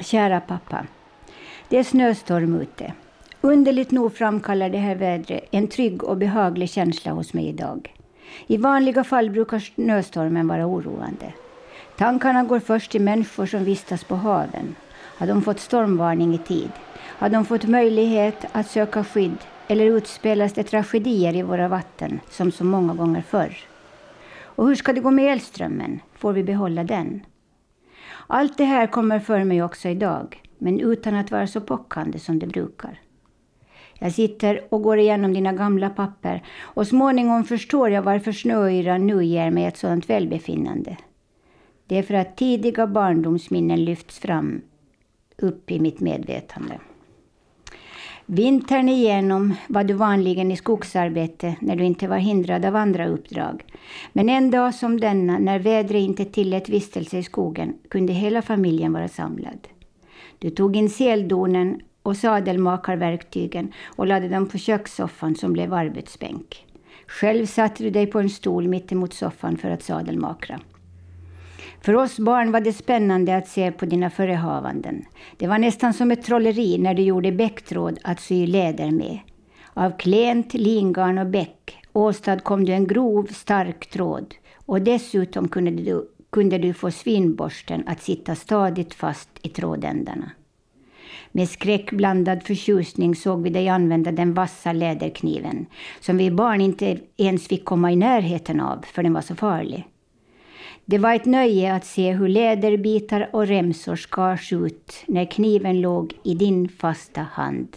Kära pappa. Det är snöstorm ute. Underligt nog framkallar det här vädret en trygg och behaglig känsla hos mig idag. I vanliga fall brukar snöstormen vara oroande. Tankarna går först till människor som vistas på haven. Har de fått stormvarning i tid? Har de fått möjlighet att söka skydd eller utspelas det tragedier i våra vatten som så många gånger förr? Och hur ska det gå med elströmmen? Får vi behålla den? Allt det här kommer för mig också idag, men utan att vara så pockande som det brukar. Jag sitter och går igenom dina gamla papper och småningom förstår jag varför snöyran nu ger mig ett sådant välbefinnande. Det är för att tidiga barndomsminnen lyfts fram upp i mitt medvetande. Vintern igenom var du vanligen i skogsarbete när du inte var hindrad av andra uppdrag. Men en dag som denna, när vädret inte tillät vistelse i skogen, kunde hela familjen vara samlad. Du tog in seldonen och sadelmakarverktygen och lade dem på kökssoffan som blev arbetsbänk. Själv satte du dig på en stol mittemot soffan för att sadelmakra. För oss barn var det spännande att se på dina förehavanden. Det var nästan som ett trolleri när du gjorde bäcktråd att sy läder med. Av klent lingarn och bäck åstadkom du en grov, stark tråd. Och dessutom kunde du, kunde du få svinborsten att sitta stadigt fast i trådändarna. Med skräckblandad förtjusning såg vi dig använda den vassa läderkniven, som vi barn inte ens fick komma i närheten av, för den var så farlig. Det var ett nöje att se hur läderbitar och remsor skars ut när kniven låg i din fasta hand.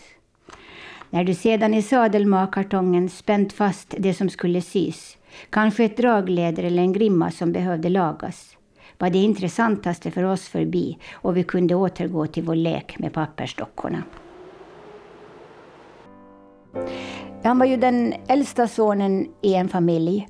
När du sedan i sadelmakartongen spänt fast det som skulle sys, kanske ett dragläder eller en grimma som behövde lagas, var det intressantaste för oss förbi och vi kunde återgå till vår lek med pappersdockorna. Han var ju den äldsta sonen i en familj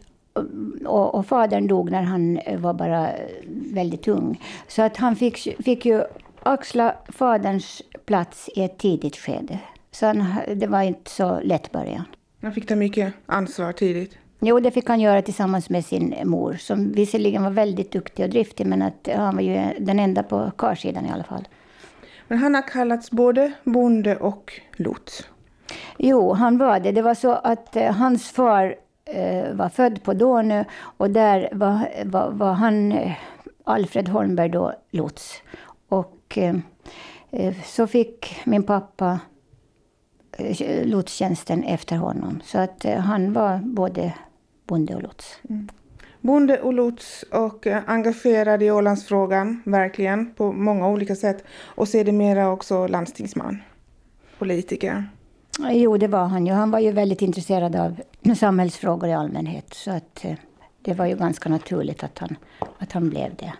och, och fadern dog när han var bara väldigt ung. Så att han fick, fick ju axla faderns plats i ett tidigt skede. Så han, det var inte så lätt början. Han fick ta mycket ansvar tidigt? Jo, det fick han göra tillsammans med sin mor, som visserligen var väldigt duktig och driftig, men att han var ju den enda på karsidan i alla fall. Men han har kallats både bonde och lots? Jo, han var det. Det var så att eh, hans far Eh, var född på Donö och där var, var, var han, eh, Alfred Holmberg, då lots. Och eh, eh så fick min pappa eh, lotstjänsten efter honom. Så att eh, han var både bonde och lots. Mm. Bonde och lots och engagerad i Ålandsfrågan, verkligen, på många olika sätt. Och sedermera också landstingsman, politiker. Jo, det var han ju. Han var ju väldigt intresserad av samhällsfrågor i allmänhet. Så att eh, det var ju ganska naturligt att han, att han blev det.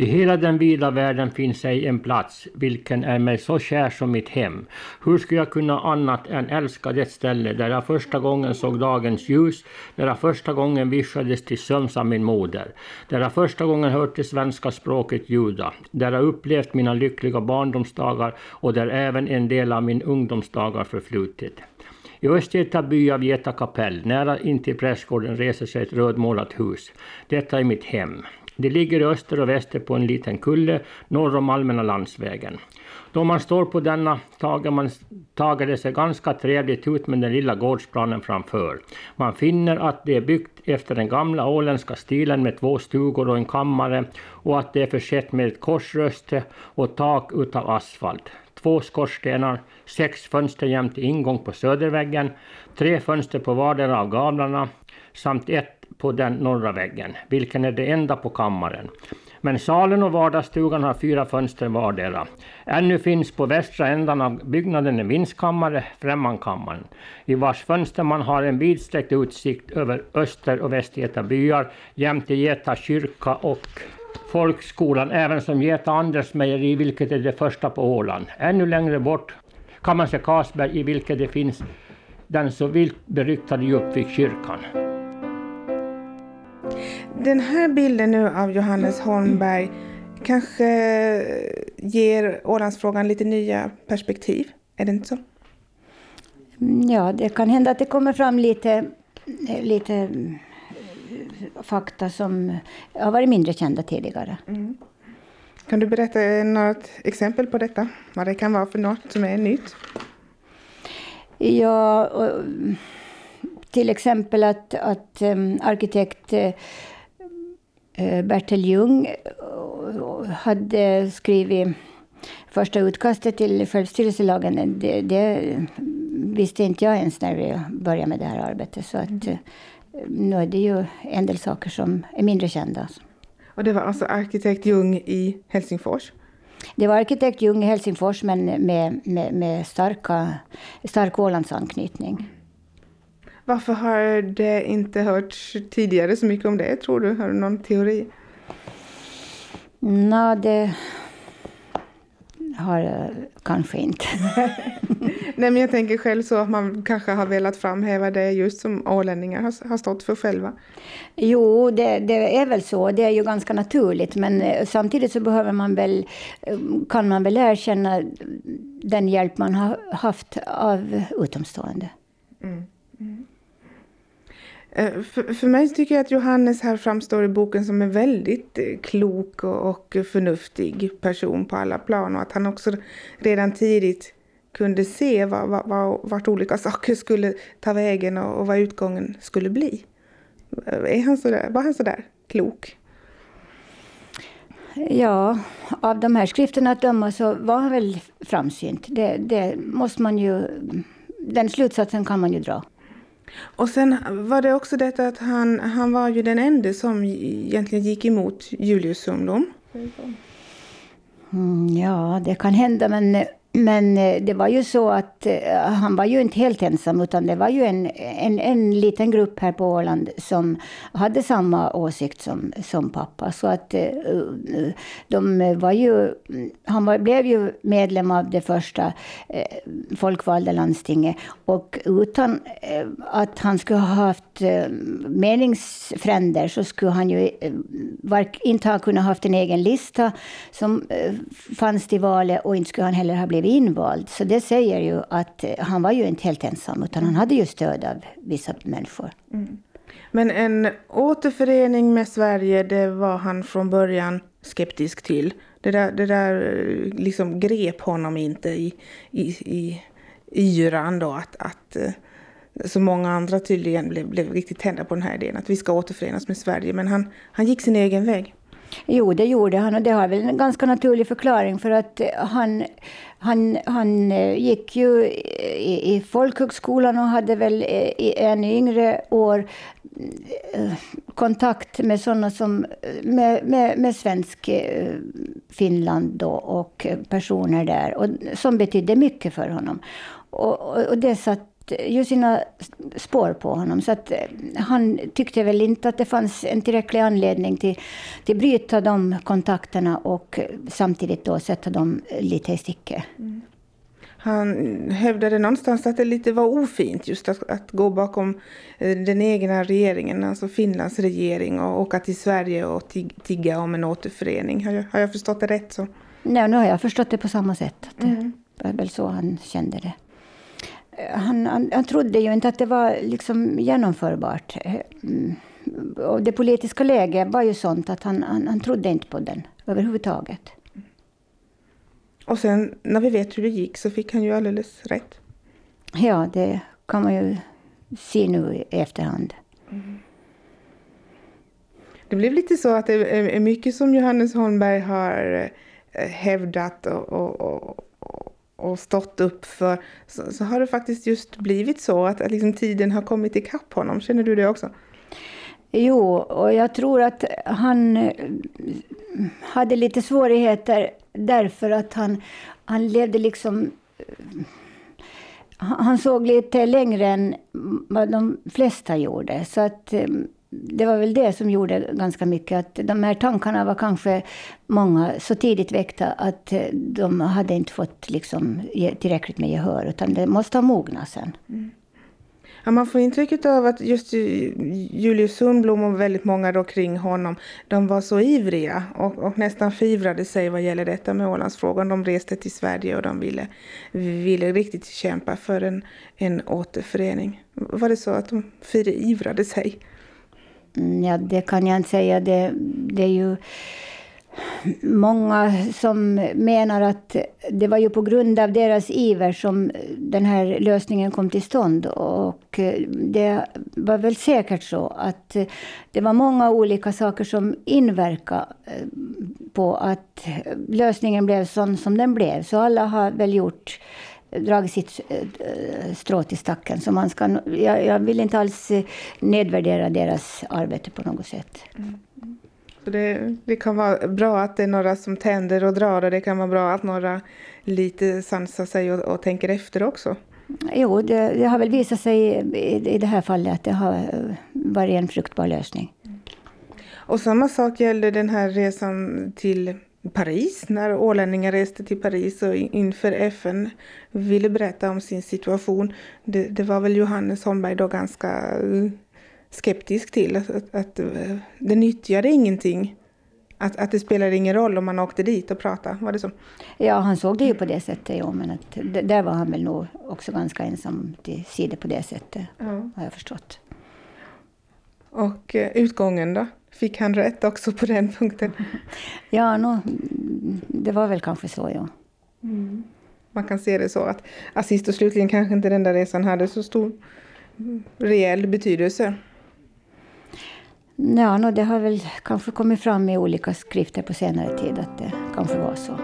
I hela den vida världen finns ej en plats, vilken är mig så kär som mitt hem. Hur skulle jag kunna annat än älska det ställe där jag första gången såg dagens ljus, där jag första gången vischades till sömns av min moder, där jag första gången hört det svenska språket ljuda, där jag upplevt mina lyckliga barndomsdagar och där även en del av min ungdomsdagar förflutit. I Östgöta by av Geta kapell, nära intill prästgården, reser sig ett rödmålat hus. Detta är mitt hem. Det ligger öster och väster på en liten kulle norr om allmänna landsvägen. Då man står på denna tager, man, tager det sig ganska trevligt ut med den lilla gårdsplanen framför. Man finner att det är byggt efter den gamla åländska stilen med två stugor och en kammare och att det är försett med ett korsröste och tak utav asfalt. Två skorstenar, sex fönster jämte ingång på söderväggen, tre fönster på vardera av gavlarna samt ett på den norra väggen, vilken är det enda på kammaren. Men salen och vardagsstugan har fyra fönster vardera. Ännu finns på västra ändan av byggnaden en vindskammare, Främmankammaren, i vars fönster man har en vidsträckt utsikt över Öster och Västgeta byar jämte Geta kyrka och folkskolan, även som Geta Anders mejeri, vilket är det första på Åland. Ännu längre bort kan man se Karlsberg, i vilket det finns den så vilt beryktade Djupvikskyrkan. Den här bilden nu av Johannes Holmberg kanske ger Ålandsfrågan lite nya perspektiv. Är det inte så? Ja, det kan hända att det kommer fram lite, lite fakta som har varit mindre kända tidigare. Mm. Kan du berätta något exempel på detta? Vad det kan vara för något som är nytt? Ja, och, till exempel att, att um, arkitekt uh, Bertil Ljung hade skrivit första utkastet till självstyrelselagen. Det, det visste inte jag ens när vi började med det här arbetet. Så att, mm. nu är det ju en del saker som är mindre kända. Och det var alltså arkitekt Ljung i Helsingfors? Det var arkitekt Ljung i Helsingfors men med, med, med starka, stark Ålandsanknytning. Varför har det inte hörts tidigare så mycket om det, tror du? Har du någon teori? Nej, det har jag kanske inte. Nej, men jag tänker själv så att man kanske har velat framhäva det just som ålänningar har, har stått för själva. Jo, det, det, är väl så. Det är ju ganska naturligt. Men eh, samtidigt så behöver man väl, eh, kan man väl erkänna den hjälp man har haft av utomstående. Mm. Mm. Eh, för, för mig tycker jag att Johannes här framstår i boken som en väldigt eh, klok och förnuftig person på alla plan och att han också redan tidigt kunde se vad, vad, vart olika saker skulle ta vägen och, och vad utgången skulle bli. Eh, är han så där, var han sådär klok? Ja, av de här skrifterna att döma så var han väl framsynt. Det, det måste man ju, den slutsatsen kan man ju dra. Och sen var det också detta att han, han var ju den enda som egentligen gick emot Julius ungdom. Mm, ja, det kan hända, men eh, men eh, det var ju så att eh, han var ju inte helt ensam, utan det var ju en, en, en liten grupp här på Åland som hade samma åsikt som, som pappa. Så att eh, de var ju, han var, blev ju medlem av det första folkvalda landstinget. Och utan att han skulle ha haft meningsfränder så skulle han ju inte ha kunnat haft en egen lista som fanns till valet och inte skulle han heller ha blivit blev invald. Så det säger ju att eh, han var ju inte helt ensam, utan han hade ju stöd av vissa människor. Mm. Men en återförening med Sverige, det var han från början skeptisk till. Det där, det där eh, liksom grep honom inte i, i, i, yran då att, att eh, så många andra tydligen blev, blev riktigt tända på den här idén att vi ska återförenas med Sverige. Men han, han gick sin egen väg. Jo, det gjorde han och det har väl en ganska naturlig förklaring för att eh, han, han, han eh, gick ju i, i folkhögskolan och hade väl eh, i ännu yngre år kontakt med sådana som med, med, med svensk Finland då och personer där och som betydde mycket för honom. Och, och det satt ju sina spår på honom. Så att han tyckte väl inte att det fanns en tillräcklig anledning till att bryta de kontakterna och samtidigt då sätta dem lite i sticket. Mm. Han hävdade någonstans att det lite var ofint just att, att gå bakom eh, den egna regeringen, alltså Finlands regering och åka till Sverige och tigga om en återförening. Har jag, har jag förstått det rätt? så? Nej, nu har jag förstått det på samma sätt. Mm. Det är väl så han kände det han, han, han trodde ju inte att det var liksom genomförbart. Mm. Och det politiska läget var ju sånt att han, han, han trodde inte på den överhuvudtaget. Och sen när vi vet hur det gick så fick han ju alldeles rätt. Ja, det kan man ju se nu i efterhand. Mm. Det blev lite så att det är mycket som Johannes Holmberg har eh, hävdat och, och, och och stått upp för så, så, har det faktiskt just blivit så att liksom tiden har kommit ikapp honom. Känner du det också? Jo, och jag tror att han eh, hade lite svårigheter därför att han, han levde liksom... Eh, han såg lite längre än vad de flesta gjorde. Så att eh, det var väl det som gjorde ganska mycket att de här tankarna var kanske många så tidigt väckta att eh, de hade inte fått liksom tillräckligt med gehör utan det måste ha mognat sen. Mm. Ja, man får intrycket av att just Julius Sundblom och väldigt många då kring honom, de var så ivriga och, och nästan fivrade sig vad gäller detta med Ålandsfrågan. De reste till Sverige och de ville, ville riktigt kämpa för en, en återförening. Var det så att de firivrade sig? Mm, ja, det kan jag inte säga. Det, det är ju många som menar att det var ju på grund av deras iver som den här lösningen kom till stånd. Och eh, det var väl säkert så att eh, det var många olika saker som inverkade eh, på att lösningen blev sån som den blev. Så alla har väl gjort dragit sitt strå till stacken. Så man ska, jag, jag vill inte alls nedvärdera deras arbete på något sätt. Mm. Så det, det, kan vara bra att det är några som tänder och drar och det kan vara bra att några lite sansar sig och, och tänker efter också. Jo, det, det, har väl visat sig i, i det här fallet att det har varit en fruktbar lösning. Och samma sak gällde den här resan till Paris, när ålänningar reste till Paris och inför FN ville berätta om sin situation. Det, det var väl Johannes Holmberg då ganska skeptisk till. Att, att, att eh, det nyttjade ingenting. Att, att det spelade ingen roll om man åkte dit och pratade. Var det så? Ja, han såg det ju på det sättet. Ja, men att, där var han väl nog också ganska ensam till sida på det sättet. Ja. Har jag förstått. Och eh, utgången då? Fick han rätt också på den punkten? ja, no, det var väl kanske så, ja. Mm. Man kan se det så att, sist och slutligen kanske inte den där resan hade så stor reell betydelse. Ja, no, det har väl kanske kommit fram i olika skrifter på senare tid att det kanske var så.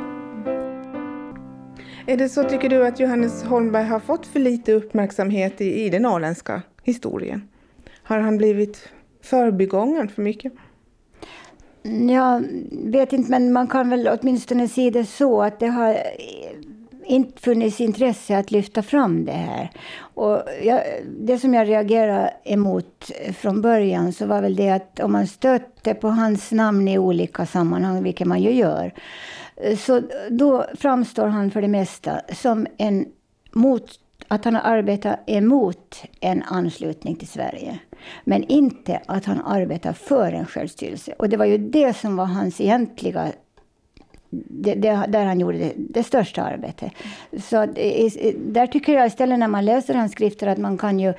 Är det så, tycker du, att Johannes Holmberg har fått för lite uppmärksamhet i, i den norrländska historien? Har han blivit förbigången för mycket? Jag vet inte, men man kan väl åtminstone se det så att det har inte funnits intresse att lyfta fram det här. Och jag, det som jag reagerade emot från början så var väl det att om man stötte på hans namn i olika sammanhang, vilket man ju gör, så då framstår han för det mesta som en mot att han har arbetat emot en anslutning till Sverige. Men inte att han arbetar för en självstyrelse. Och det var ju det som var hans egentliga det, det, där han gjorde det, det största arbetet. Så där tycker jag istället när man läser hans skrifter att man kan ju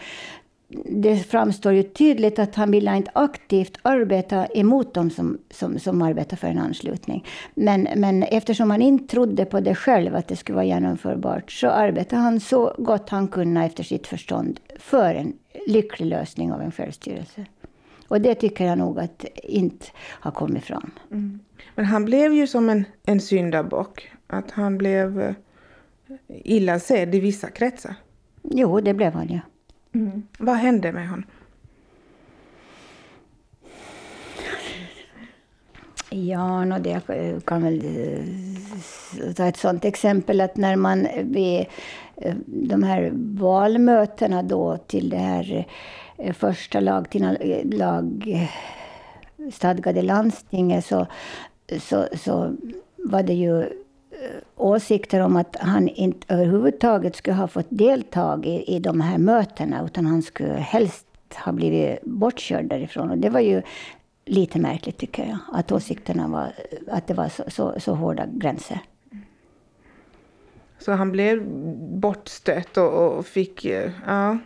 det framstår ju tydligt att han ville inte aktivt arbeta emot dem som, som, som arbetar för en anslutning. Men, men eftersom han inte trodde på det själv, att det skulle vara genomförbart, så arbetade han så gott han kunde efter sitt förstånd för en lycklig lösning av en självstyrelse. Och det tycker jag nog att inte har kommit fram. Mm. Men han blev ju som en, en syndabock. Att han blev eh, illa sedd i vissa kretsar. Jo, det blev han ju. Mm. Vad hände med honom? Ja, no, det kan väl eh, ta ett sådant exempel att när man vid eh, de här valmötena då till det här eh, första lag, lagstadgade landstinget så så, så var det ju åsikter om att han inte överhuvudtaget skulle ha fått delta i, i de här mötena, utan han skulle helst ha blivit bortkörd därifrån. Och det var ju lite märkligt tycker jag, att åsikterna var, att det var så, så, så hårda gränser. Så han blev bortstött och, och fick, ja,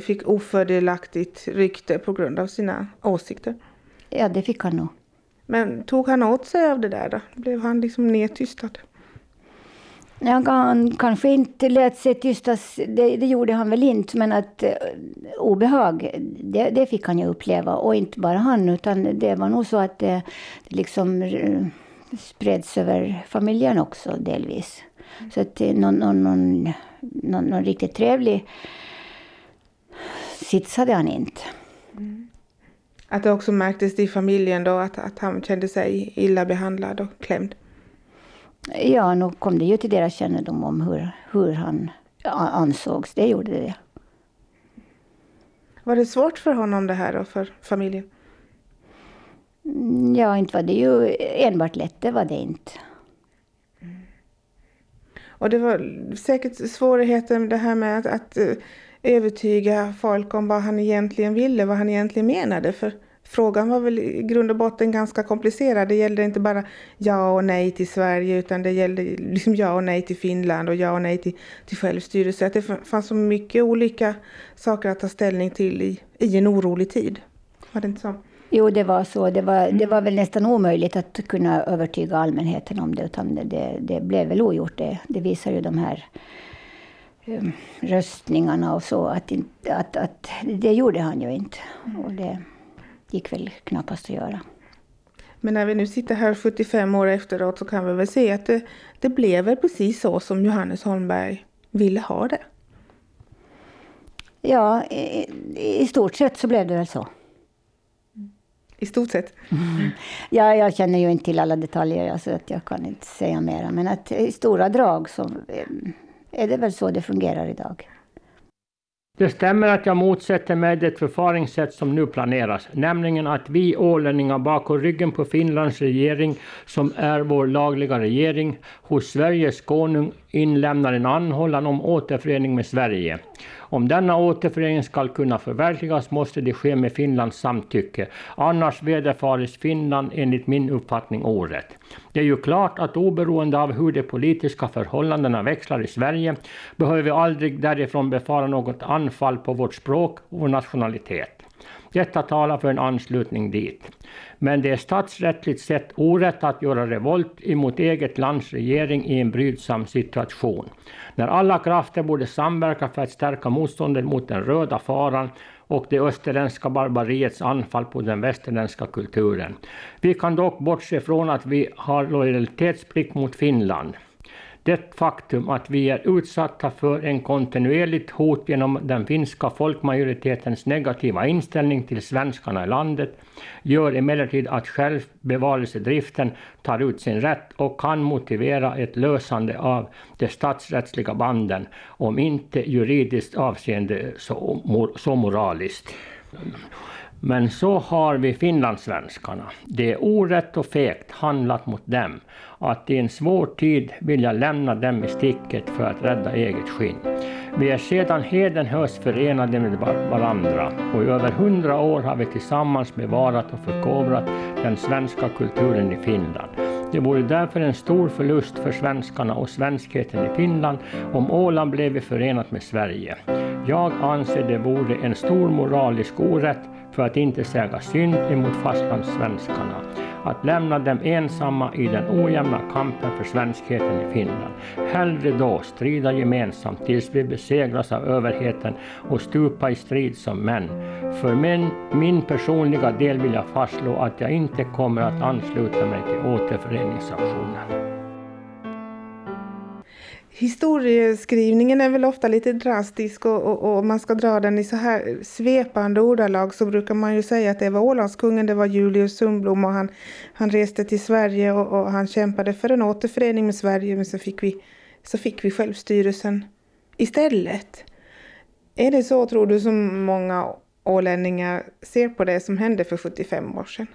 fick ofördelaktigt rykte på grund av sina åsikter? Ja, det fick han nog. Men tog han åt sig av det där då? Blev han liksom nedtystad? Han kanske inte lät sig tystas, det, det, gjorde han väl inte, men att eh, obehag, det, det, fick han ju uppleva. Och inte bara han, utan det var nog så att det, det liksom spreds över familjen också delvis. Så att någon, någon, någon, någon, någon riktigt trevlig sits hade han inte. Mm. Att det också märktes i familjen då att, att han kände sig illa behandlad och klämd? Ja, nog kom det ju till deras kännedom om hur, hur han ansågs. Det gjorde det. Var det svårt för honom det här och för familjen? Mm, ja, inte var det ju enbart lätt, det var det inte. Och det var säkert svårigheter med det här med att, att eh, övertyga folk om vad han egentligen ville, vad han egentligen menade. För frågan var väl i grund och botten ganska komplicerad. Det gällde inte bara ja och nej till Sverige utan det gällde liksom ja och nej till Finland och ja och nej till, till självstyrelse. Att det fanns så mycket olika saker att ta ställning till i, i en orolig tid. Var det inte så? Jo, det var så. Det var, det var väl nästan omöjligt att kunna övertyga allmänheten om det. Utan det, det blev väl ogjort. Det, det visar ju de här um, röstningarna och så. Att, att, att, det gjorde han ju inte. Och det gick väl knappast att göra. Men när vi nu sitter här 75 år efteråt så kan vi väl se att det, det blev väl precis så som Johannes Holmberg ville ha det. Ja, i, i stort sett så blev det väl så. I stort sett? Mm. Ja, jag känner ju inte till alla detaljer, så alltså att jag kan inte säga mera. Men att i stora drag så eh, är det väl så det fungerar idag. Det stämmer att jag motsätter mig det förfaringssätt som nu planeras, nämligen att vi ålänningar bakom ryggen på Finlands regering, som är vår lagliga regering, hos Sveriges konung inlämnar en anhållan om återförening med Sverige. Om denna återförening skall kunna förverkligas måste det ske med Finlands samtycke, annars vederfares Finland enligt min uppfattning orätt. Det är ju klart att oberoende av hur de politiska förhållandena växlar i Sverige behöver vi aldrig därifrån befara något anfall på vårt språk och vår nationalitet. Detta talar för en anslutning dit. Men det är statsrättsligt sett orätt att göra revolt emot eget lands regering i en brydsam situation. När alla krafter borde samverka för att stärka motståndet mot den röda faran och det österländska barbariets anfall på den västerländska kulturen. Vi kan dock bortse från att vi har lojalitetsplikt mot Finland. Det faktum att vi är utsatta för en kontinuerligt hot genom den finska folkmajoritetens negativa inställning till svenskarna i landet gör emellertid att självbevarelsedriften tar ut sin rätt och kan motivera ett lösande av de statsrättsliga banden, om inte juridiskt avseende så, så moraliskt. Men så har vi finlandssvenskarna. Det är orätt och fegt handlat mot dem att i en svår tid vilja lämna dem i sticket för att rädda eget skinn. Vi är sedan hedenhös förenade med varandra och i över hundra år har vi tillsammans bevarat och förkovrat den svenska kulturen i Finland. Det vore därför en stor förlust för svenskarna och svenskheten i Finland om Åland blev förenat med Sverige. Jag anser det vore en stor moralisk orätt för att inte säga synd emot fastlandssvenskarna, att lämna dem ensamma i den ojämna kampen för svenskheten i Finland. Hellre då strida gemensamt tills vi besegras av överheten och stupa i strid som män. För min, min personliga del vill jag fastslå att jag inte kommer att ansluta mig till återföreningsaktionen. Historieskrivningen är väl ofta lite drastisk och, och, och, man ska dra den i så här svepande ordalag så brukar man ju säga att det var Ålandskungen, det var Julius Sundblom och han, han reste till Sverige och, och, han kämpade för en återförening med Sverige men så fick vi, så fick vi självstyrelsen istället. Är det så tror du som många ålänningar ser på det som hände för 75 år sedan?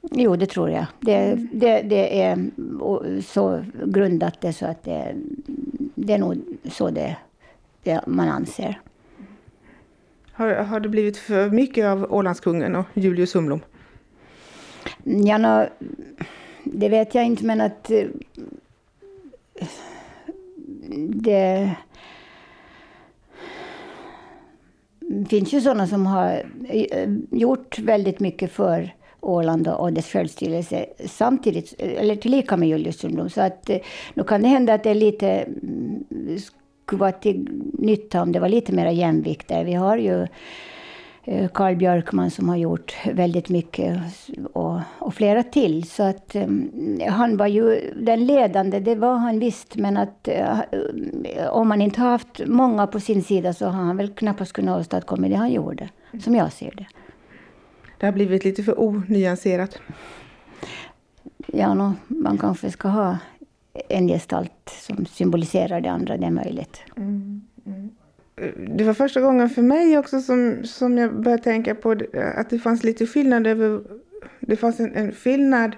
Jo, det tror jag. Det, det, det är så grundat det så att det, det är nog så det, det man anser. Har, har det blivit för mycket av Ålandskungen och Julius Humlom? Ja, no, det vet jag inte, men att det finns ju sådana som har gjort väldigt mycket för Åland och dess självstyrelse samtidigt, eller tillika med Julius Sundblom. Så att eh, nu kan det hända att det är lite, mm, skulle vara till nytta om det var lite mer jämvikt där. Vi har ju eh, Carl Karl Björkman som har gjort väldigt mycket och, och flera till. Så att um, han var ju den ledande, det var han visst. Men att uh, om man inte har haft många på sin sida så har han väl knappast kunnat åstadkomma det han gjorde, som jag ser det det har blivit lite för onyanserat. Ja, no, man kanske ska ha en gestalt som symboliserar det andra, det är möjligt. Mm, mm. Det var första gången för mig också som, som jag började tänka på att det fanns lite skillnad över, det fanns en, en skillnad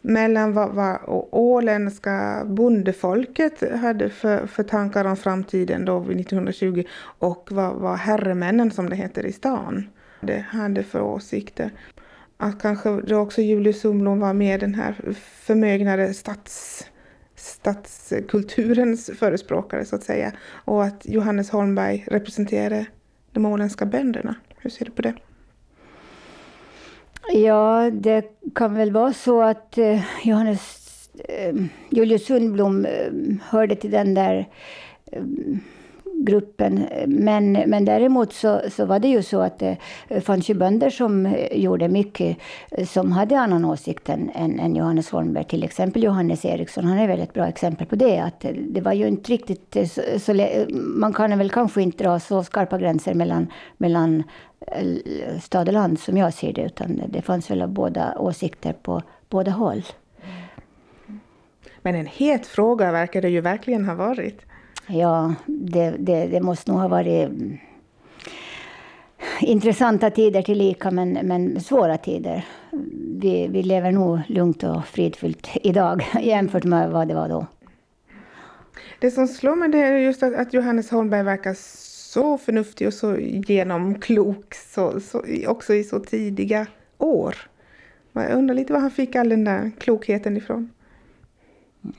mellan vad, vad åländska bondefolket hade för, för tankar om framtiden då vid 1920 och vad, vad herremännen som det heter i stan hade, hade för åsikter. Att kanske då också Julius Sundblom var med den här förmögnade stats, stadskulturens förespråkare så att säga. Och att Johannes Holmberg representerade de åländska bönderna. Hur ser du på det? Ja, det kan väl vara så att eh, Johannes eh, Julius Sundblom eh, hörde till den där eh, gruppen. Men, men däremot så, så var det ju så att det fanns ju bönder som gjorde mycket som hade annan åsikt än, än, än, Johannes Holmberg. Till exempel Johannes Eriksson, han är väl ett bra exempel på det. Att det var ju inte riktigt så, så man kan väl kanske inte dra så skarpa gränser mellan, mellan eh, stad och land som jag ser det, utan det fanns väl båda åsikter på båda håll. Mm. Men en het fråga verkar det ju verkligen ha varit. Ja, det, det, det måste nog ha varit intressanta tider tillika, men, men svåra tider. Vi, vi lever nog lugnt och fridfullt idag jämfört med vad det var då. Det som slår mig det är just att, att Johannes Holmberg verkar så förnuftig och så genomklok så, så, också i så tidiga år. Jag undrar lite var han fick all den där klokheten ifrån.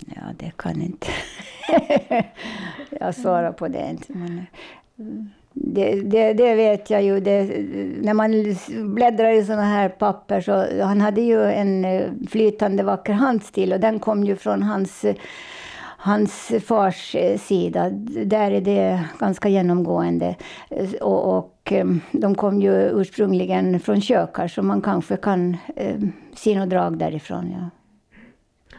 Ja, det kan inte jag svarar på det inte. Men, mm. det, det, det, vet jag ju. Det, när man bläddrar i såna här papper så han hade ju en eh, flytande vacker handstil och den kom ju från hans, hans fars eh, sida. Där är det ganska genomgående. Eh, och, och de kom ju ursprungligen från kökar så man kanske kan eh, se några drag därifrån. Ja.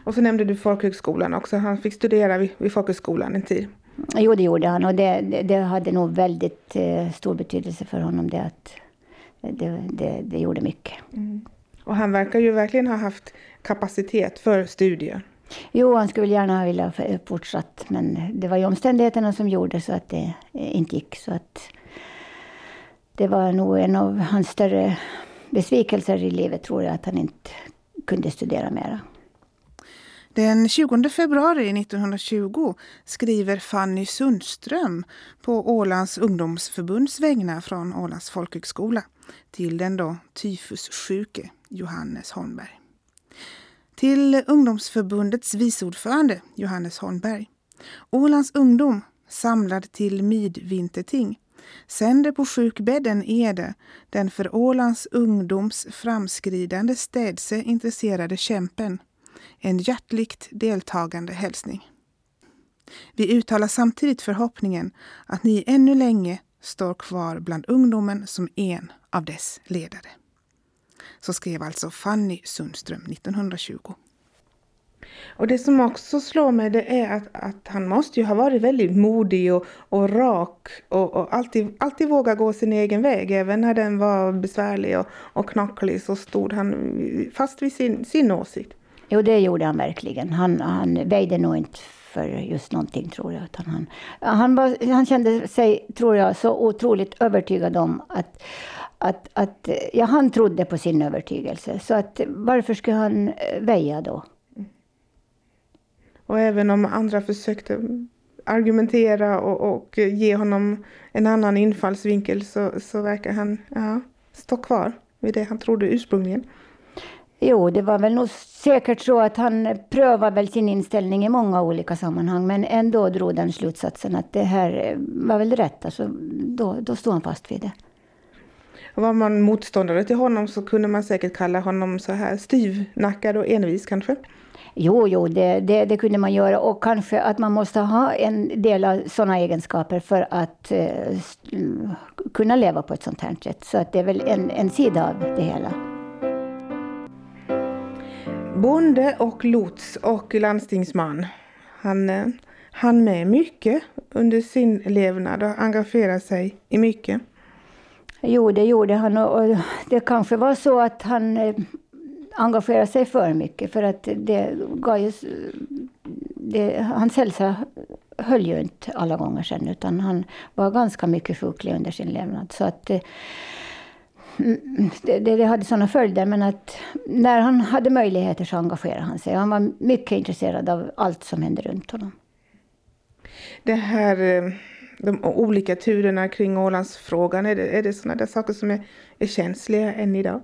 Och så nämnde du folkhögskolan också. Han fick studera vid, vid folkhögskolan en tid. Jo, det gjorde han och det, det, det hade nog väldigt eh, stor betydelse för honom. Det, att, det, det, det gjorde mycket. Mm. Och han verkar ju verkligen ha haft kapacitet för studier. Jo, han skulle gärna ha velat fortsatt, men det var ju omständigheterna som gjorde så att det inte gick. Så att det var nog en av hans större besvikelser i livet, tror jag, att han inte kunde studera mera. Den 20 februari 1920 skriver Fanny Sundström på Ålands ungdomsförbunds vägnar från Ålands folkhögskola till den då tyfussjuke Johannes Holmberg. Till ungdomsförbundets viceordförande Johannes Holmberg. Ålands ungdom samlad till midvinterting sänder på sjukbädden Ede den för Ålands ungdoms framskridande städse intresserade kämpen en hjärtligt deltagande hälsning. Vi uttalar samtidigt förhoppningen att ni ännu länge står kvar bland ungdomen som en av dess ledare. Så skrev alltså Fanny Sundström 1920. Och det som också slår mig det är att, att han måste ju ha varit väldigt modig och, och rak och, och alltid, alltid våga gå sin egen väg. Även när den var besvärlig och, och knacklig så stod han fast vid sin, sin åsikt. Jo, det gjorde han verkligen. Han, han väjde nog inte för just någonting, tror jag. Utan han, han, var, han kände sig, tror jag, så otroligt övertygad om att, att, att ja, han trodde på sin övertygelse. Så att, varför skulle han eh, väja då? Och även om andra försökte argumentera och, och ge honom en annan infallsvinkel så, så verkar han ja, stå kvar vid det han trodde ursprungligen. Jo, det var väl nog säkert så att han prövade väl sin inställning i många olika sammanhang, men ändå drog den slutsatsen att det här var väl rätt. Alltså, då, då stod han fast vid det. var man motståndare till honom så kunde man säkert kalla honom så här styvnackad och envis kanske? Jo, jo, det, det, det, kunde man göra och kanske att man måste ha en del av sådana egenskaper för att eh, kunna leva på ett sånt här sätt. Så att det är väl en, en sida av det hela. Bonde och lots och landstingsman. Han eh, hann med mycket under sin levnad och engagerade sig i mycket. Jo, det gjorde han och det kanske var så att han eh, engagerade sig för mycket för att det gav ju... Det, hans hälsa höll ju inte alla gånger sen utan han var ganska mycket sjuklig under sin levnad. Så att eh, det, det hade sådana följder, men att när han hade möjligheter så engagerade han sig. Han var mycket intresserad av allt som hände runt honom. Det här, eh, de olika turerna kring Ålandsfrågan, är det, är det sådana där saker som är, är känsliga än idag?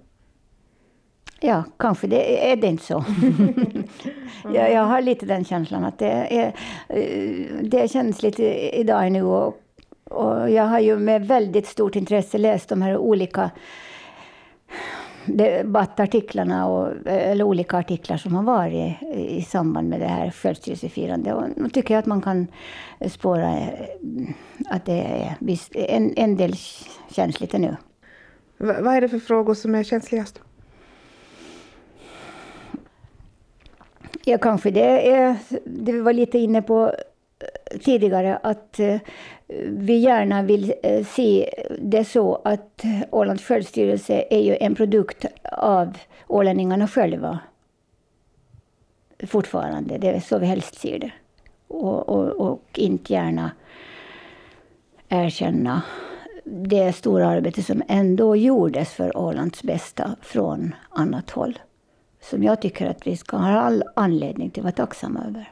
Ja, kanske det är det inte så. jag, jag har lite den känslan att det är, eh, det är känsligt idag nu. Och, och jag har ju med väldigt stort intresse läst de här olika debattartiklarna och, eller olika artiklar som har varit i, samband med det här självstyrelsefirandet. Och nu tycker jag att man kan spåra eh, att det är en, en del känsligt ännu. V vad är det för frågor som är känsligast? Ja, kanske det är det vi var lite inne på tidigare, att eh, vi gärna vill eh, se det så att Ålands självstyrelse är ju en produkt av ålänningarna själva. Fortfarande, det är så vi helst ser det. Och, och, och inte gärna erkänna det stora arbete som ändå gjordes för Ålands bästa från annat håll. Som jag tycker att vi ska ha all anledning till att vara tacksamma över.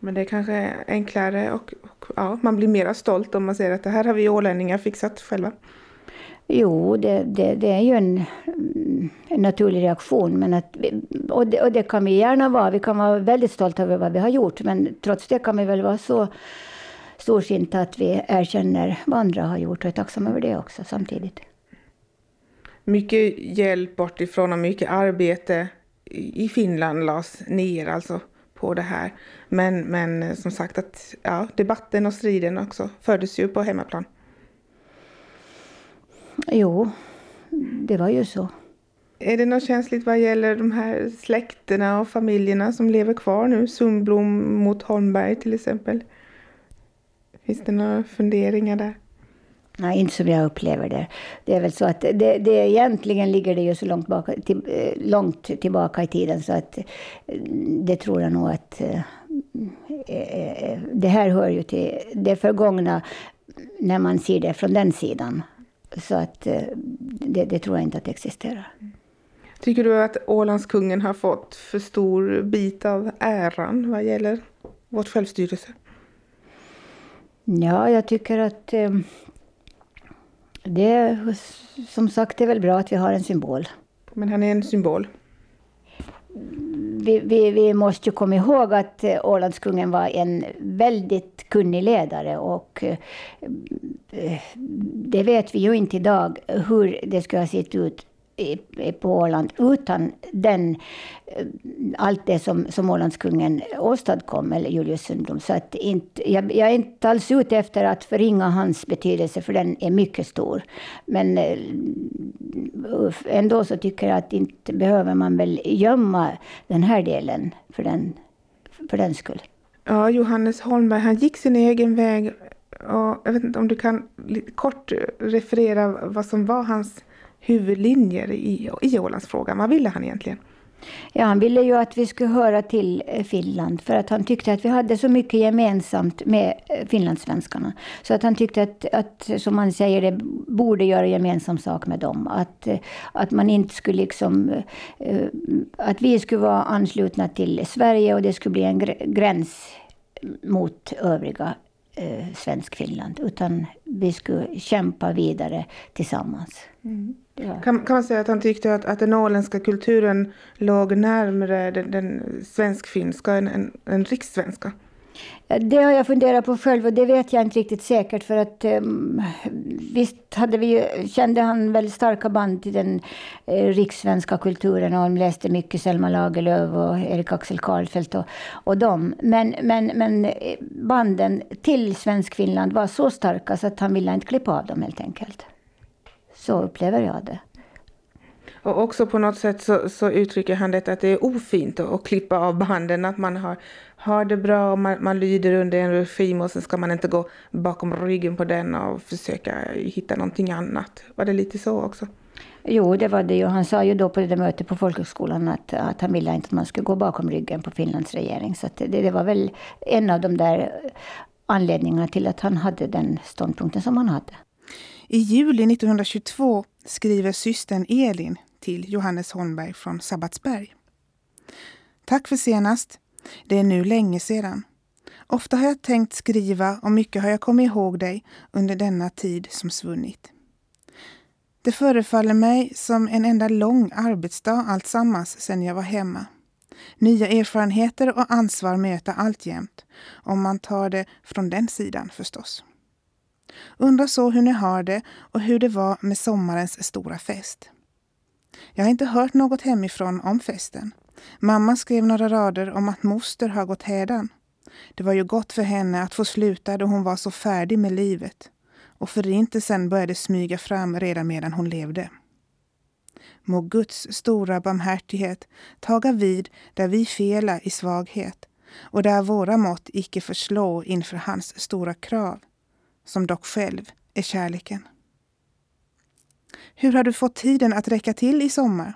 Men det är kanske enklare och, och, ja, man blir mer stolt om man ser att det här har vi ålänningar fixat själva. Jo, det, det, det är ju en, en, naturlig reaktion. Men att, och, det, och det kan vi gärna vara. Vi kan vara väldigt stolta över vad vi har gjort. Men trots det kan vi väl vara så storsinta att vi erkänner vad andra har gjort och är tacksamma över det också samtidigt. Mycket hjälp bortifrån och mycket arbete i Finland lades ner alltså på det här. Men, men som sagt att ja, debatten och striden också fördes ju på hemmaplan. Jo, det var ju så. Är det något känsligt vad gäller de här släkterna och familjerna som lever kvar nu? Sundblom mot Holmberg till exempel. Finns det några funderingar där? Nej, inte som jag upplever det. Det är väl så att det, det egentligen ligger det ju så långt, baka, till, eh, långt tillbaka i tiden så att eh, det tror jag nog att eh, det här hör ju till det förgångna när man ser det från den sidan. Så att det, det tror jag inte att det existerar. Tycker du att Ålandskungen har fått för stor bit av äran vad gäller vårt självstyrelse? Ja, jag tycker att det är som sagt det är väl bra att vi har en symbol. Men han är en symbol? Vi, vi, vi måste ju komma ihåg att eh, Ålandskungen var en väldigt kunnig ledare och eh, det vet vi ju inte idag hur det skulle ha sett ut på Åland utan den, eh, allt det som, som Ålandskungen åstadkom, eller Julius Sundblom. Så att inte, jag, jag, är inte alls ute efter att förringa hans betydelse, för den är mycket stor. Men eh, ändå så tycker jag att inte behöver man väl gömma den här delen för den, för den skull. Ja, Johannes Holmberg, han gick sin egen väg. Och jag vet inte om du kan kort referera vad som var hans huvudlinjer i, i Ålandsfrågan. Vad ville han egentligen? Ja, han ville ju att vi skulle höra till eh, Finland för att han tyckte att vi hade så mycket gemensamt med eh, finlandssvenskarna. Så att han tyckte att, att som man säger, det borde göra gemensam sak med dem. Att, eh, att man inte skulle liksom... Att vi skulle vara anslutna till Sverige och det skulle bli en gräns mot övriga eh, Svensk-Finland. Utan vi skulle kämpa vidare tillsammans. Mm. Ja. Kan, kan man säga att han tyckte att, att den åländska kulturen låg närmare den, den svensk-finska än, än, än rikssvenska? Det har jag funderat på själv och det vet jag inte riktigt säkert för att um, visst hade vi, kände han väldigt starka band till den eh, rikssvenska kulturen och han läste mycket Selma Lagerlöf och Erik Axel Karlfeldt och, och dem. Men, men, men eh, banden till Svensk-Finland var så starka så att han ville inte klippa av dem helt enkelt. Så upplever jag det. Och också på något sätt så, så uttrycker han det att det är ofint att, att klippa av banden, att man har, har det bra och man, man lyder under en regim och sen ska man inte gå bakom ryggen på den och försöka hitta någonting annat. Var det lite så också? Jo, det var det ju. Han sa ju då på det där mötet på folkhögskolan att, att han ville inte att man skulle gå bakom ryggen på Finlands regering. Så det, det var väl en av de där anledningarna till att han hade den ståndpunkten som han hade. I juli 1922 skriver systern Elin till Johannes Holmberg från Sabbatsberg. Tack för senast. Det är nu länge sedan. Ofta har jag tänkt skriva och mycket har jag kommit ihåg dig under denna tid som svunnit. Det förefaller mig som en enda lång arbetsdag alltsammans sedan jag var hemma. Nya erfarenheter och ansvar möta alltjämt, om man tar det från den sidan förstås. Undrar så hur ni har det och hur det var med sommarens stora fest. Jag har inte hört något hemifrån om festen. Mamma skrev några rader om att moster har gått hädan. Det var ju gott för henne att få sluta då hon var så färdig med livet. Och förintelsen började smyga fram redan medan hon levde. Må Guds stora barmhärtighet taga vid där vi fela i svaghet och där våra mått icke förslå inför hans stora krav, som dock själv är kärleken. Hur har du fått tiden att räcka till i sommar?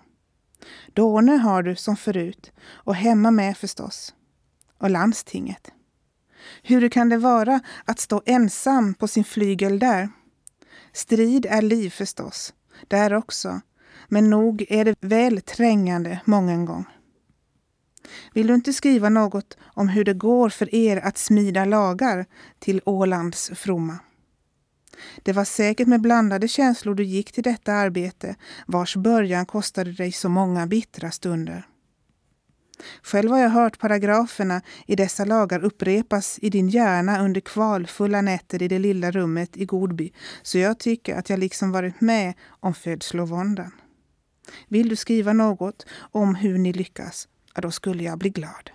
Dåne har du som förut och hemma med förstås. Och landstinget. Hur kan det vara att stå ensam på sin flygel där? Strid är liv förstås, där också, men nog är det väl trängande många gång. Vill du inte skriva något om hur det går för er att smida lagar till Ålands fromma? Det var säkert med blandade känslor du gick till detta arbete vars början kostade dig så många bittra stunder. Själv har jag hört paragraferna i dessa lagar upprepas i din hjärna under kvalfulla nätter i det lilla rummet i Godby, så jag tycker att jag liksom varit med om födslovåndan. Vill du skriva något om hur ni lyckas, ja, då skulle jag bli glad.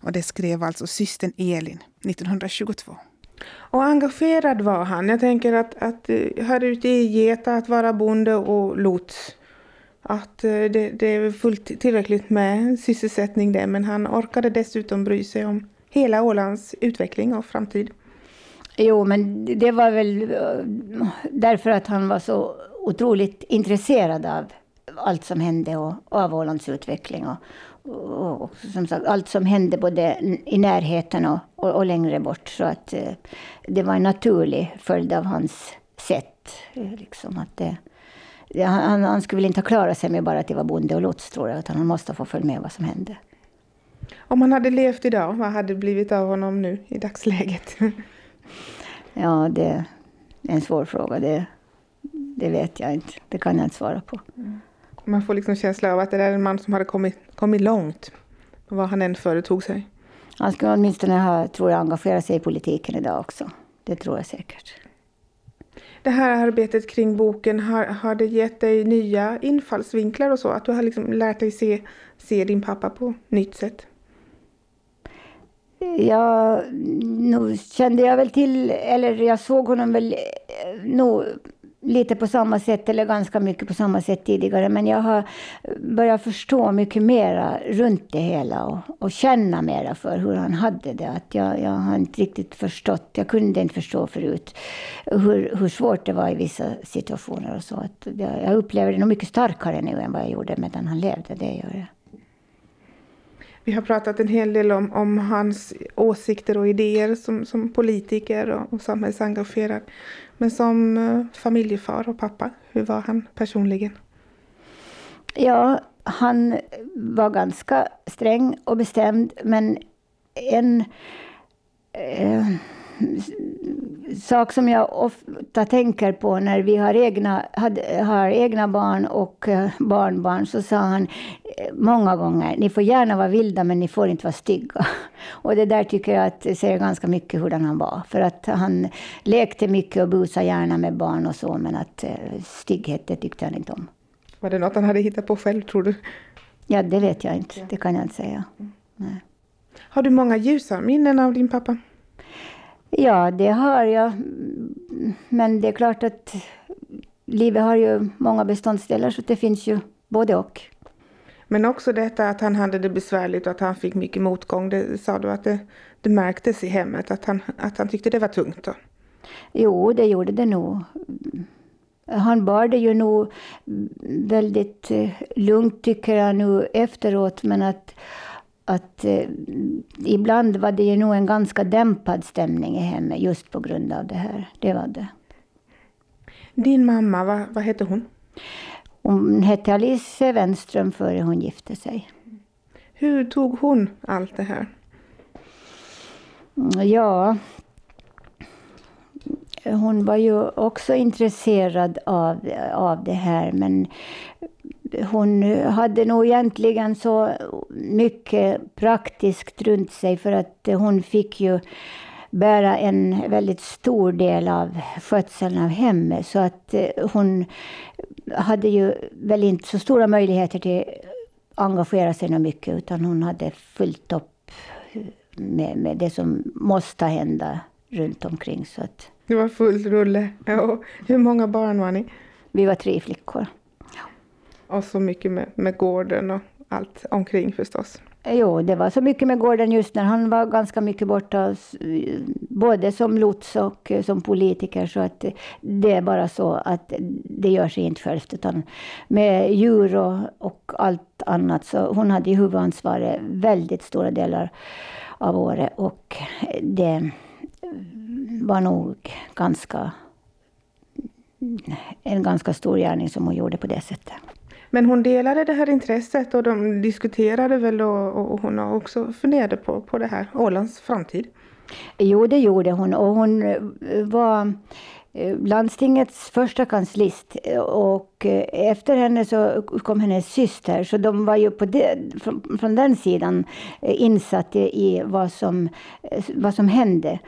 Och det skrev alltså systern Elin 1922. Och engagerad var han. Jag tänker att, att eh, här ute i Geta att vara bonde och lots. Att eh, det, det är fullt tillräckligt med sysselsättning där men han orkade dessutom bry sig om hela Ålands utveckling och framtid. Jo, men det var väl eh, därför att han var så otroligt intresserad av allt som hände och, av Ålands utveckling. Och, och, och, som sagt, allt som hände både i närheten och, och, och längre bort. Så att eh, det var en naturlig följd av hans sätt. Eh, liksom att det, det, han, han skulle väl inte ha klarat sig med bara att det var bonde och lots, tror jag. Utan han måste få följa med vad som hände. Om han hade levt idag, vad hade blivit av honom nu i dagsläget? ja, det är en svår fråga. Det, det vet jag inte. Det kan jag inte svara på. Mm. Man får liksom känsla av att det är en man som hade kommit, kommit långt. Vad han än företog sig. Han skulle åtminstone ha, tror jag, engagerat sig i politiken idag också. Det tror jag säkert. Det här arbetet kring boken, har, har det gett dig nya infallsvinklar och så? Att du har liksom lärt dig se, se din pappa på nytt sätt? Ja, nu kände jag väl till, eller jag såg honom väl eh, nog lite på samma sätt, eller ganska mycket på samma sätt tidigare. Men jag har börjat förstå mycket mera runt det hela och, och känna mera för hur han hade det. Att jag, jag har inte riktigt förstått, jag kunde inte förstå förut hur, hur svårt det var i vissa situationer. och så. Att jag, jag upplever det nog mycket starkare nu än vad jag gjorde medan han levde. Det gör jag. Vi har pratat en hel del om, om hans åsikter och idéer som, som politiker och, och samhällsengagerad. Men som eh, familjefar och pappa, hur var han personligen? Ja, han var ganska sträng och bestämd, men en eh, sak som jag ofta tänker på när vi har egna, hade, har egna barn och uh, barnbarn, så sa han eh, många gånger, ni får gärna vara vilda men ni får inte vara stygga. Och det där tycker jag att säger ganska mycket hur han var. För att han lekte mycket och busade gärna med barn och så, men att uh, stygghet, det tyckte han inte om. Var det något han hade hittat på själv, tror du? Ja, det vet jag inte. Det kan jag inte säga. Nej. Har du många ljusa minnen av din pappa? Ja, det har jag. Men det är klart att livet har ju många beståndsdelar så det finns ju både och. Men också detta att han hade det besvärligt och att han fick mycket motgång. Det sa du att det, det märktes i hemmet, att han, att han tyckte det var tungt? Då. Jo, det gjorde det nog. Han bar det ju nog väldigt eh, lugnt tycker jag nu efteråt, men att att eh, ibland var det ju nog en ganska dämpad stämning i hemmet just på grund av det här. Det var det. Din mamma, vad, vad hette hon? Hon hette Alice Wenström före hon gifte sig. Hur tog hon allt det här? Ja, hon var ju också intresserad av, av det här men hon hade nog egentligen så mycket praktiskt runt sig för att hon fick ju bära en väldigt stor del av skötseln av hemmet. Så att eh, hon hade ju väl inte så stora möjligheter till att engagera sig mycket, utan hon hade fullt upp med, med det som måste hända runt omkring. Så att, det var full rulle. Ja. Hur många barn var ni? Vi var tre flickor. Och så mycket med, med gården och allt omkring förstås. Jo, det var så mycket med gården just när han var ganska mycket borta, både som lots och eh, som politiker. Så att det är bara så att det gör sig inte självt. Utan med djur och, och allt annat. Så hon hade ju huvudansvaret väldigt stora delar av året. Och det var nog ganska en ganska stor gärning som hon gjorde på det sättet. Men hon delade det här intresset och de diskuterade väl och, och hon har också funderade på, på det här, Ålands framtid? Jo, det gjorde hon och hon eh, var eh, landstingets första kanslist och eh, efter henne så kom hennes syster, så de var ju på det, från, från den sidan insatta i vad som, vad som hände.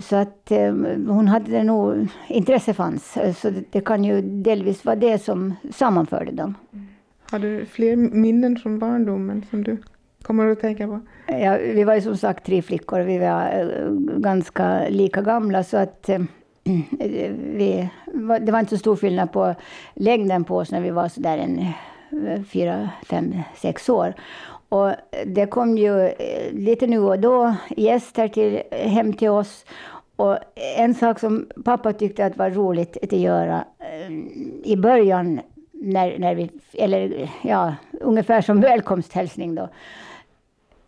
Så att eh, hon hade nog, intresse fanns. Så det, det, kan ju delvis vara det som sammanförde dem. Har du fler minnen från barndomen som du kommer att tänka på? Ja, vi var ju som sagt tre flickor. Vi var eh, ganska lika gamla så att eh, vi, det var inte så stor skillnad på längden på oss när vi var så där en eh, fyra, fem, sex år. Och det kom ju eh, lite nu och då gäster till, hem till oss. Och en sak som pappa tyckte att var roligt att göra eh, i början, när, när vi, eller ja, ungefär som välkomsthälsning då,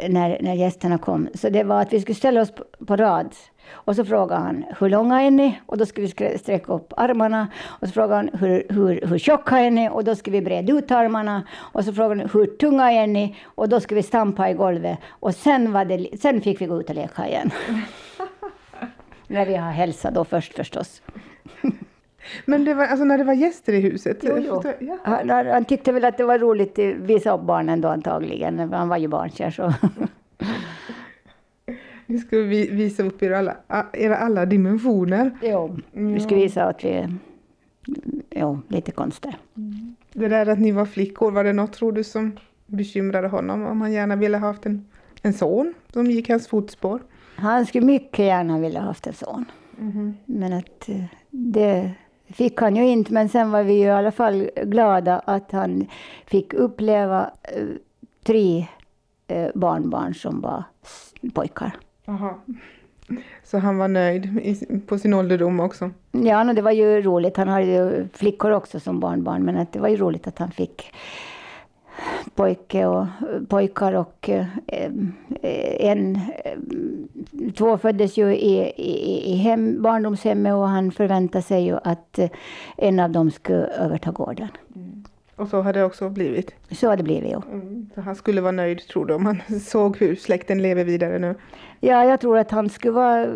när, när gästerna kom. Så det var att vi skulle ställa oss på, på rad. Och så frågade han, hur långa är ni? Och då skulle vi sträcka upp armarna. Och så frågade han, hur, hur, hur tjocka är ni? Och då skulle vi breda ut armarna. Och så frågade han, hur tunga är ni? Och då skulle vi stampa i golvet. Och sen, var det, sen fick vi gå ut och leka igen. när vi har hälsat då först förstås. Men det var alltså när det var gäster i huset? Jo, jo. Han, han, tyckte väl att det var roligt att visa upp barnen då antagligen. Han var ju barnkär så. Ni ska visa upp era alla, era alla dimensioner. Jo, vi ska visa att vi är jo, lite konstiga. Mm. Det där att ni var flickor, var det något tror du som bekymrade honom? Om han gärna ville ha haft en, en son som gick hans fotspår? Han skulle mycket gärna vilja ha haft en son. Mm. Men att eh, det fick han ju inte. Men sen var vi ju i alla fall glada att han fick uppleva eh, tre eh, barnbarn som var pojkar. Aha. Så han var nöjd på sin ålderdom också? Ja, det var ju roligt. Han hade ju flickor också som barnbarn, men att det var ju roligt att han fick pojke och pojkar och eh, eh, en, eh, två föddes ju i, i, i hem, barndomshemmet och han förväntade sig ju att en av dem skulle överta gården. Och så har det också blivit? Så har det blivit, ja. Mm. Så han skulle vara nöjd, tror du, om han såg hur släkten lever vidare nu? Ja, jag tror att han skulle vara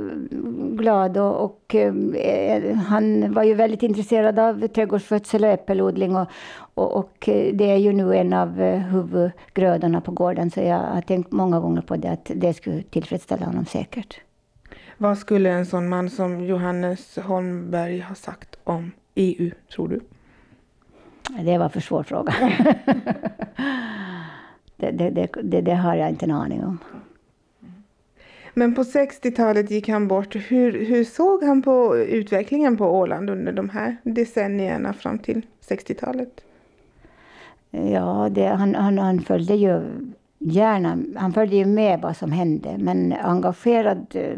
glad och, och eh, han var ju väldigt intresserad av trädgårdsskötsel och äppelodling och, och, och, eh, det är ju nu en av eh, huvudgrödorna på gården så jag har tänkt många gånger på det att det skulle tillfredsställa honom säkert. Vad skulle en sån man som Johannes Holmberg ha sagt om EU, tror du? Det var för svår fråga. det, det, det, det, har jag inte en aning om. Men på 60-talet gick han bort. Hur, hur såg han på utvecklingen på Åland under de här decennierna fram till 60-talet? Ja, det, han, han, han följde ju gärna, han följde ju med vad som hände, men engagerad eh,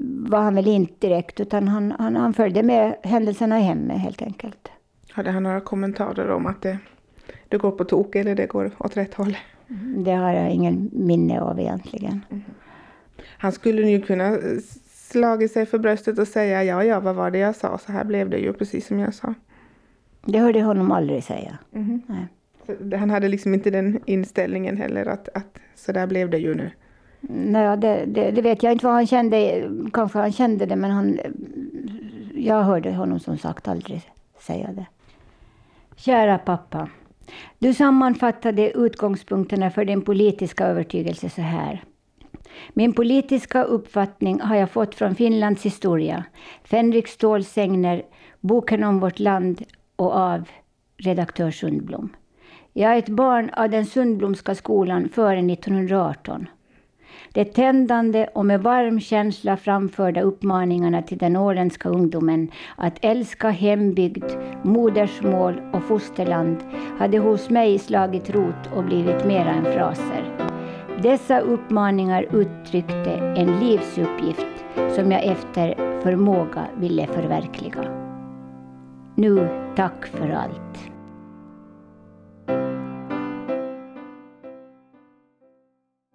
var han väl inte direkt, utan han, han, han följde med händelserna i hemmet helt enkelt. Hade han några kommentarer om att det, det går på tok eller det går åt rätt håll? Det har jag ingen minne av egentligen. Mm. Han skulle ju kunna slagit sig för bröstet och säga ja, ja, vad var det jag sa? Så här blev det ju precis som jag sa. Det hörde jag honom aldrig säga. Mm. Han hade liksom inte den inställningen heller att, att så där blev det ju nu. Nej, det, det, det, vet jag inte vad han kände. Kanske han kände det men han, jag hörde honom som sagt aldrig säga det. Kära pappa. Du sammanfattade utgångspunkterna för din politiska övertygelse så här. Min politiska uppfattning har jag fått från Finlands historia, Fänrik Ståls sägner, Boken om vårt land och av redaktör Sundblom. Jag är ett barn av den Sundblomska skolan före 1918. De tändande och med varm känsla framförda uppmaningarna till den åländska ungdomen att älska hembygd, modersmål och fosterland hade hos mig slagit rot och blivit mera än fraser. Dessa uppmaningar uttryckte en livsuppgift som jag efter förmåga ville förverkliga. Nu tack för allt.